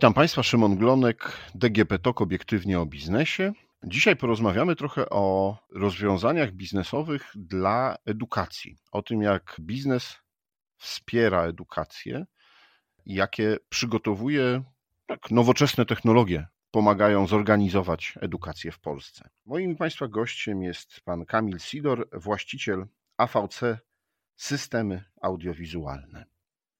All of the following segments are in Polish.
Witam Państwa, Szymon Glonek, DGP TOK obiektywnie o biznesie. Dzisiaj porozmawiamy trochę o rozwiązaniach biznesowych dla edukacji, o tym jak biznes wspiera edukację jakie przygotowuje tak, nowoczesne technologie pomagają zorganizować edukację w Polsce. Moim Państwa gościem jest pan Kamil Sidor, właściciel AVC Systemy Audiowizualne.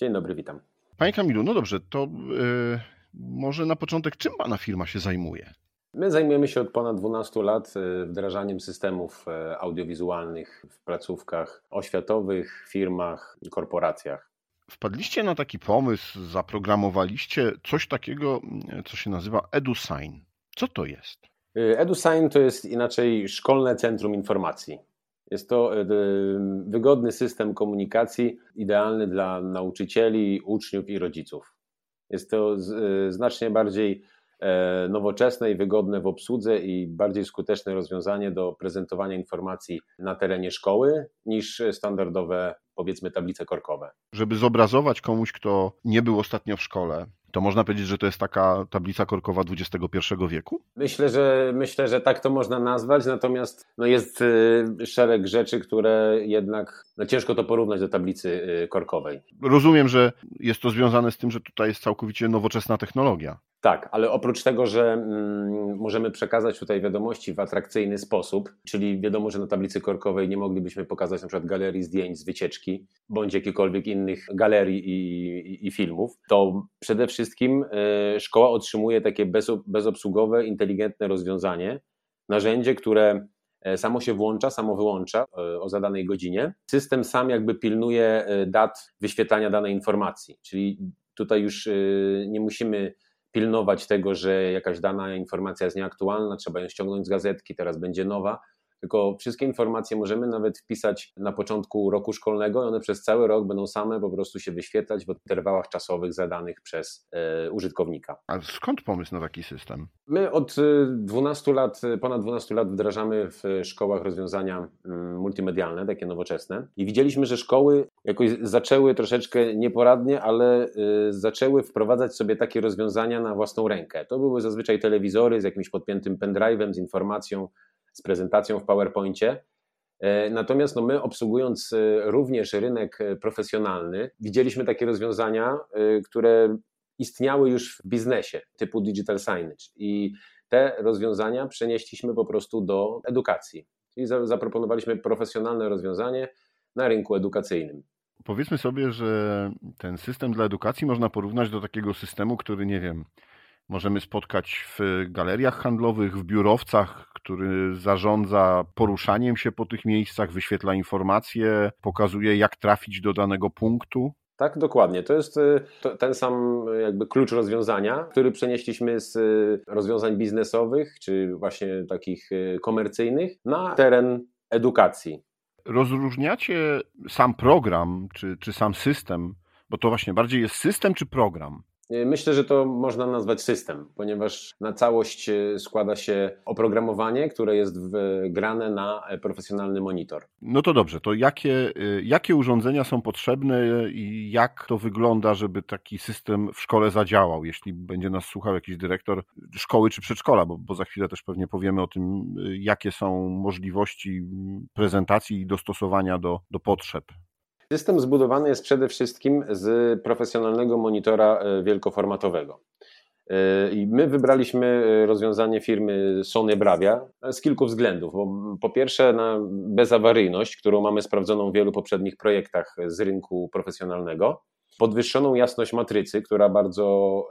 Dzień dobry, witam. Panie Kamilu, no dobrze, to yy, może na początek czym Pana firma się zajmuje? My zajmujemy się od ponad 12 lat y, wdrażaniem systemów y, audiowizualnych w placówkach oświatowych, firmach, korporacjach. Wpadliście na taki pomysł, zaprogramowaliście coś takiego, co się nazywa EduSign. Co to jest? Y, EduSign to jest inaczej szkolne centrum informacji. Jest to wygodny system komunikacji, idealny dla nauczycieli, uczniów i rodziców. Jest to znacznie bardziej E, nowoczesne i wygodne w obsłudze i bardziej skuteczne rozwiązanie do prezentowania informacji na terenie szkoły niż standardowe, powiedzmy, tablice korkowe. Żeby zobrazować komuś, kto nie był ostatnio w szkole, to można powiedzieć, że to jest taka tablica korkowa XXI wieku? Myślę, że myślę, że tak to można nazwać, natomiast no jest y, szereg rzeczy, które jednak no ciężko to porównać do tablicy y, korkowej. Rozumiem, że jest to związane z tym, że tutaj jest całkowicie nowoczesna technologia. Tak, ale oprócz tego, że mm, możemy przekazać tutaj wiadomości w atrakcyjny sposób, czyli wiadomo, że na tablicy korkowej nie moglibyśmy pokazać na przykład galerii zdjęć z wycieczki, bądź jakichkolwiek innych galerii i, i, i filmów, to przede wszystkim y, szkoła otrzymuje takie bezobsługowe, inteligentne rozwiązanie, narzędzie, które e, samo się włącza, samo wyłącza e, o zadanej godzinie. System sam jakby pilnuje e, dat wyświetlania danej informacji, czyli tutaj już nie musimy pilnować tego, że jakaś dana informacja jest nieaktualna, trzeba ją ściągnąć z gazetki, teraz będzie nowa, tylko wszystkie informacje możemy nawet wpisać na początku roku szkolnego i one przez cały rok będą same po prostu się wyświetlać w interwałach czasowych zadanych przez e, użytkownika. A skąd pomysł na taki system? My od 12 e, lat, e, ponad 12 lat wdrażamy w szkołach rozwiązania mm, multimedialne, takie nowoczesne i widzieliśmy, że szkoły jakoś zaczęły troszeczkę nieporadnie, ale zaczęły wprowadzać sobie takie rozwiązania na własną rękę. To były zazwyczaj telewizory z jakimś podpiętym pendrive'em, z informacją z prezentacją w PowerPoincie. E, natomiast no my, obsługując e, również rynek e, profesjonalny, widzieliśmy takie rozwiązania, które istniały już w biznesie, typu digital signage. I te rozwiązania przenieśliśmy po prostu do edukacji. Czyli zaproponowaliśmy profesjonalne rozwiązanie na rynku edukacyjnym. Powiedzmy sobie, że ten system dla edukacji można porównać do takiego systemu, który, nie wiem, możemy spotkać w galeriach handlowych, w biurowcach, który zarządza poruszaniem się po tych miejscach, wyświetla informacje, pokazuje jak trafić do danego punktu. Tak, dokładnie. To jest y, ten sam jakby klucz rozwiązania, który przenieśliśmy z y, rozwiązań biznesowych, czy właśnie takich y, komercyjnych, na teren edukacji. Rozróżniacie sam program, czy, czy sam system, bo to właśnie bardziej jest system czy program? Y, myślę, że to można nazwać system, ponieważ na całość y, składa się oprogramowanie, które jest wgrane na e, profesjonalny monitor. No to dobrze, to jakie, y, jakie urządzenia są potrzebne i jak to wygląda, żeby taki system w szkole zadziałał, jeśli będzie nas słuchał jakiś dyrektor szkoły czy przedszkola, bo, bo za chwilę też pewnie powiemy o tym, jakie są możliwości prezentacji i dostosowania do, do potrzeb. System zbudowany jest przede wszystkim z profesjonalnego monitora e, wielkoformatowego. E, I my wybraliśmy e, rozwiązanie firmy Sony Bravia z kilku względów. Po pierwsze, na bezawaryjność, którą mamy sprawdzoną w wielu poprzednich projektach z rynku profesjonalnego. Podwyższoną jasność matrycy, która bardzo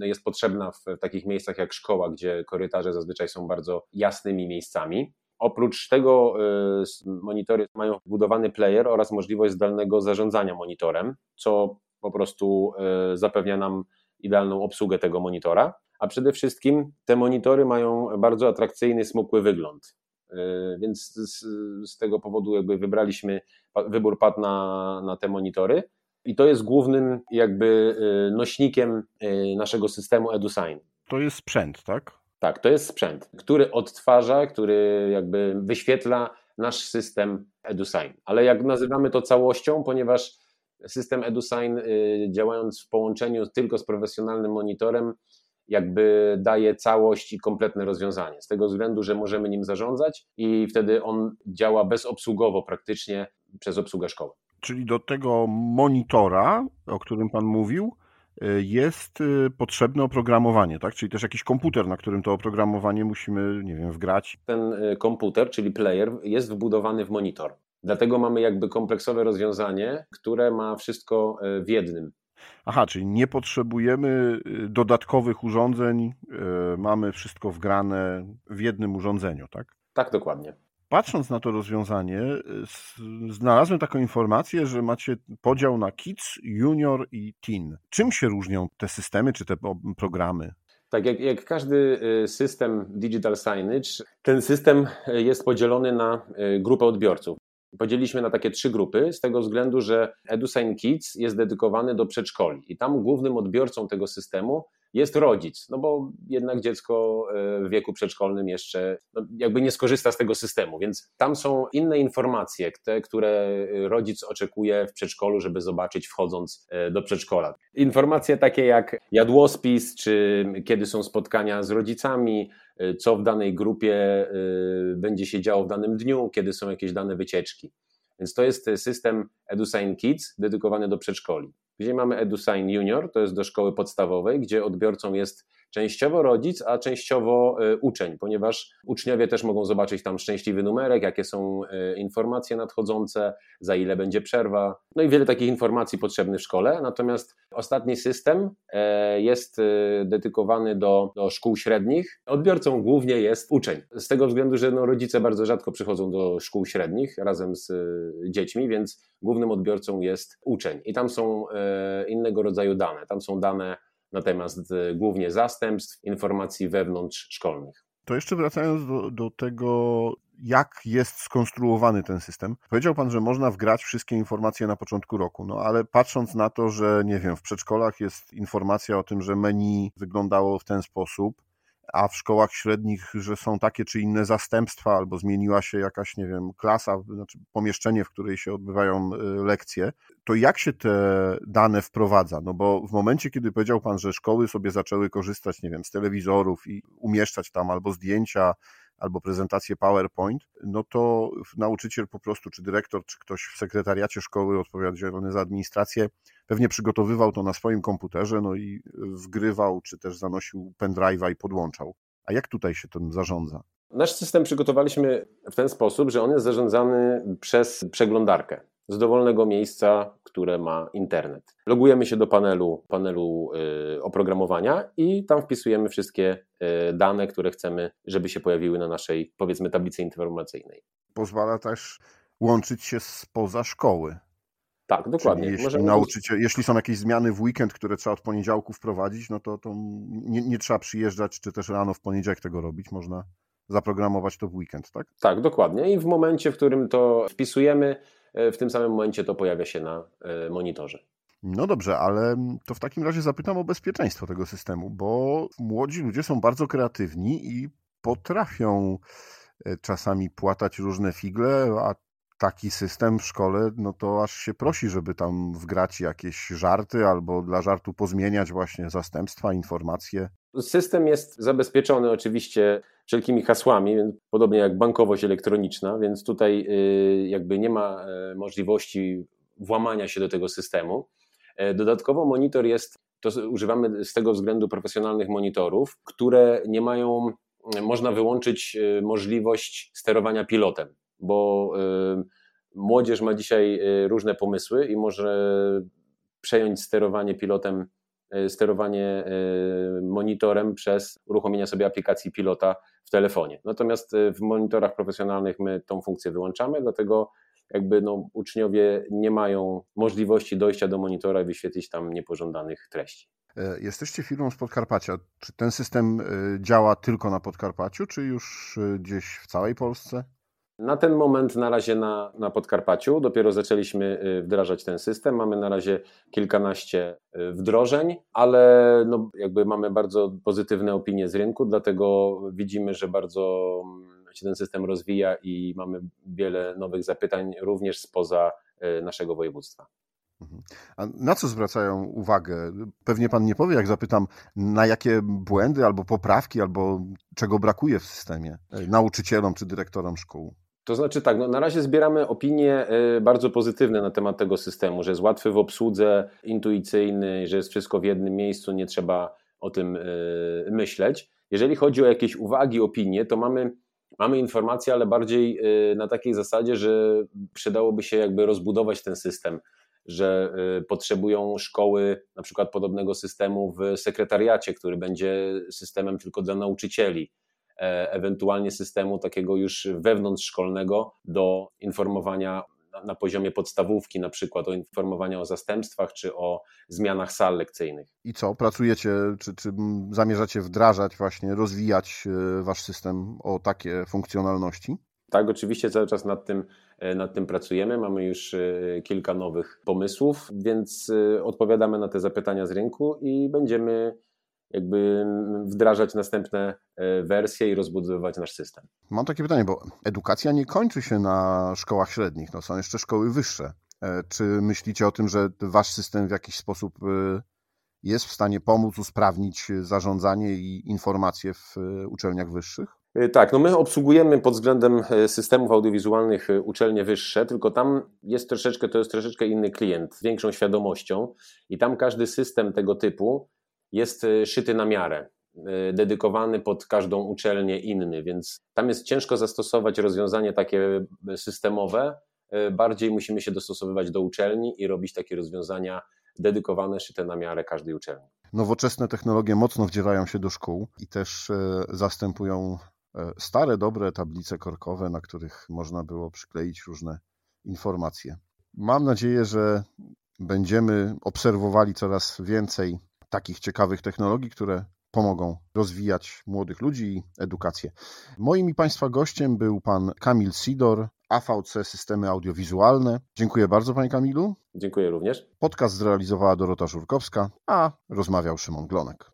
jest potrzebna w takich miejscach jak szkoła, gdzie korytarze zazwyczaj są bardzo jasnymi miejscami. Oprócz tego y, monitory mają wbudowany player oraz możliwość zdalnego zarządzania monitorem, co po prostu y, zapewnia nam idealną obsługę tego monitora. A przede wszystkim te monitory mają bardzo atrakcyjny, smukły wygląd. Y, więc z, z tego powodu jakby wybraliśmy, wybór padł na, na te monitory. I to jest głównym jakby nośnikiem naszego systemu EduSign. To jest sprzęt, tak? Tak, to jest sprzęt, który odtwarza, który jakby wyświetla nasz system EduSign. Ale jak nazywamy to całością, ponieważ system EduSign działając w połączeniu tylko z profesjonalnym monitorem jakby daje całość i kompletne rozwiązanie. Z tego względu, że możemy nim zarządzać i wtedy on działa bezobsługowo praktycznie przez obsługę szkoły. Czyli do tego monitora, o którym Pan mówił, y, jest y, potrzebne oprogramowanie, tak? Czyli też jakiś komputer, na którym to oprogramowanie musimy, nie wiem, wgrać. Ten y, komputer, czyli player, jest wbudowany w monitor. Dlatego mamy jakby kompleksowe rozwiązanie, które ma wszystko w jednym. Aha, czyli nie potrzebujemy dodatkowych urządzeń, mamy wszystko wgrane w jednym urządzeniu, tak? Tak, dokładnie patrząc na to rozwiązanie, znalazłem taką informację, że macie podział na Kids, Junior i Teen. Czym się różnią te systemy czy te programy? Tak, jak, jak, każdy y, system digital signage, ten system y, jest podzielony na y, grupę odbiorców. Podzieliliśmy na takie trzy grupy, z tego względu, że EduSign Kids jest dedykowany do przedszkoli i tam głównym odbiorcą tego systemu jest rodzic, no bo jednak dziecko e, w wieku przedszkolnym jeszcze no jakby nie skorzysta z tego systemu, więc tam są inne informacje, te, które rodzic oczekuje w przedszkolu, żeby zobaczyć wchodząc e, do przedszkola. Informacje takie jak jadłospis, czy kiedy są spotkania z rodzicami, e, co w danej grupie będzie się działo w danym dniu, kiedy są jakieś dane wycieczki. Więc to jest system EduSign Kids dedykowany do przedszkoli. Gdzie mamy EduSign Junior, to jest do szkoły podstawowej, gdzie odbiorcą jest częściowo rodzic, a częściowo e, uczeń, ponieważ uczniowie też mogą zobaczyć tam szczęśliwy numerek, jakie są e, informacje nadchodzące, za ile będzie przerwa, no i wiele takich informacji potrzebnych w szkole. Natomiast ostatni system e, jest dedykowany do, do szkół średnich. Odbiorcą głównie jest uczeń, z tego względu, że no, rodzice bardzo rzadko przychodzą do szkół średnich razem z dziećmi, więc głównym odbiorcą jest uczeń. I tam są innego rodzaju dane. Tam są dane natomiast e, głównie zastępstw, informacji wewnątrz szkolnych. To jeszcze wracając do, do tego, jak jest skonstruowany ten system. Powiedział Pan, że można wgrać wszystkie informacje na początku roku, no ale patrząc na to, że nie wiem, w przedszkolach jest informacja o tym, że menu wyglądało w ten sposób, a w szkołach średnich, że są takie czy inne zastępstwa, albo zmieniła się jakaś, nie wiem, klasa, znaczy pomieszczenie, w której się odbywają y, lekcje, to jak się te dane wprowadza? No bo w momencie, kiedy powiedział Pan, że szkoły sobie zaczęły korzystać, nie wiem, z telewizorów i umieszczać tam albo zdjęcia, albo prezentację PowerPoint, no to nauczyciel po prostu, czy dyrektor, czy ktoś w sekretariacie szkoły odpowiedzialny za administrację, pewnie przygotowywał to na swoim komputerze, no i wgrywał, czy też zanosił pendrive'a i podłączał. A jak tutaj się tym zarządza? Nasz system przygotowaliśmy w ten sposób, że on jest zarządzany przez przeglądarkę z dowolnego miejsca, które ma internet. Logujemy się do panelu, panelu y, oprogramowania i tam wpisujemy wszystkie y, dane, które chcemy, żeby się pojawiły na naszej, powiedzmy, tablicy informacyjnej. Pozwala też łączyć się spoza szkoły. Tak, dokładnie. Czyli jeśli, nauczyciel, jeśli są jakieś zmiany w weekend, które trzeba od poniedziałku wprowadzić, no to, to nie, nie trzeba przyjeżdżać, czy też rano w poniedziałek tego robić. Można zaprogramować to w weekend, tak? Tak, dokładnie. I w momencie, w którym to wpisujemy, e, w tym samym momencie to pojawia się na e, monitorze. No dobrze, ale to w takim razie zapytam o bezpieczeństwo tego systemu, bo młodzi ludzie są bardzo kreatywni i potrafią e, czasami płatać różne figle, a taki system w szkole, no to aż się prosi, żeby tam wgrać jakieś żarty albo dla żartu pozmieniać właśnie zastępstwa, informacje. System jest zabezpieczony oczywiście wszelkimi hasłami, podobnie jak bankowość elektroniczna, więc tutaj y, jakby nie ma e, możliwości włamania się do tego systemu. E, dodatkowo monitor jest, to używamy z tego względu profesjonalnych monitorów, które nie mają, można wyłączyć możliwość sterowania pilotem, bo młodzież ma dzisiaj różne pomysły i może przejąć sterowanie pilotem E, sterowanie e, monitorem przez uruchomienie sobie aplikacji pilota w telefonie. Natomiast e, w monitorach profesjonalnych my tą funkcję wyłączamy, dlatego jakby no, uczniowie nie mają możliwości dojścia do monitora i wyświetlić tam niepożądanych treści. Jesteście firmą z Podkarpacia. Czy ten system działa tylko na Podkarpaciu, czy już gdzieś w całej Polsce? Na ten moment na razie na, na Podkarpaciu, dopiero zaczęliśmy y, wdrażać ten system. Mamy na razie kilkanaście y, wdrożeń, ale no jakby mamy bardzo pozytywne opinie z rynku, dlatego widzimy, że bardzo mm, się ten system rozwija i mamy wiele nowych zapytań również spoza y, naszego województwa. Mhm. A na co zwracają uwagę? Pewnie pan nie powie, jak zapytam, na jakie błędy albo poprawki, albo czego brakuje w systemie nauczycielom czy dyrektorom szkół? To znaczy tak, no na razie zbieramy opinie e, bardzo pozytywne na temat tego systemu, że jest łatwy w obsłudze, intuicyjny, że jest wszystko w jednym miejscu, nie trzeba o tym e, myśleć. Jeżeli chodzi o jakieś uwagi, opinie, to mamy, mamy informacje, ale bardziej na takiej zasadzie, że przydałoby się jakby rozbudować ten system że potrzebują szkoły na przykład podobnego systemu w sekretariacie, który będzie systemem tylko dla nauczycieli, e, ewentualnie systemu takiego już wewnątrzszkolnego do informowania na poziomie podstawówki, na przykład o informowania o zastępstwach czy o zmianach sal lekcyjnych. I co, pracujecie, czy, czy zamierzacie wdrażać, właśnie rozwijać e, wasz system o takie funkcjonalności? Tak, oczywiście cały czas nad tym, e, nad tym pracujemy. Mamy już e, kilka nowych pomysłów, więc e, odpowiadamy na te zapytania z rynku i będziemy jakby wdrażać następne wersje i rozbudowywać nasz system. Mam takie pytanie, bo edukacja nie kończy się na szkołach średnich, no są jeszcze szkoły wyższe. Czy myślicie o tym, że wasz system w jakiś sposób jest w stanie pomóc usprawnić zarządzanie i informacje w uczelniach wyższych? Tak, no my obsługujemy pod względem systemów audiowizualnych uczelnie wyższe, tylko tam jest troszeczkę, to jest troszeczkę inny klient, z większą świadomością i tam każdy system tego typu jest szyty na miarę, dedykowany pod każdą uczelnię inny, więc tam jest ciężko zastosować rozwiązanie takie systemowe, bardziej musimy się dostosowywać do uczelni i robić takie rozwiązania dedykowane, szyte na miarę każdej uczelni. Nowoczesne technologie mocno wdzierają się do szkół i też zastępują stare, dobre tablice korkowe, na których można było przykleić różne informacje. Mam nadzieję, że będziemy obserwowali coraz więcej takich ciekawych technologii, które pomogą rozwijać młodych ludzi i edukację. Moim i Państwa gościem był pan Kamil Sidor, AVC Systemy Audiowizualne. Dziękuję bardzo, panie Kamilu. Dziękuję również. Podcast zrealizowała Dorota Żurkowska, a rozmawiał Szymon Glonek.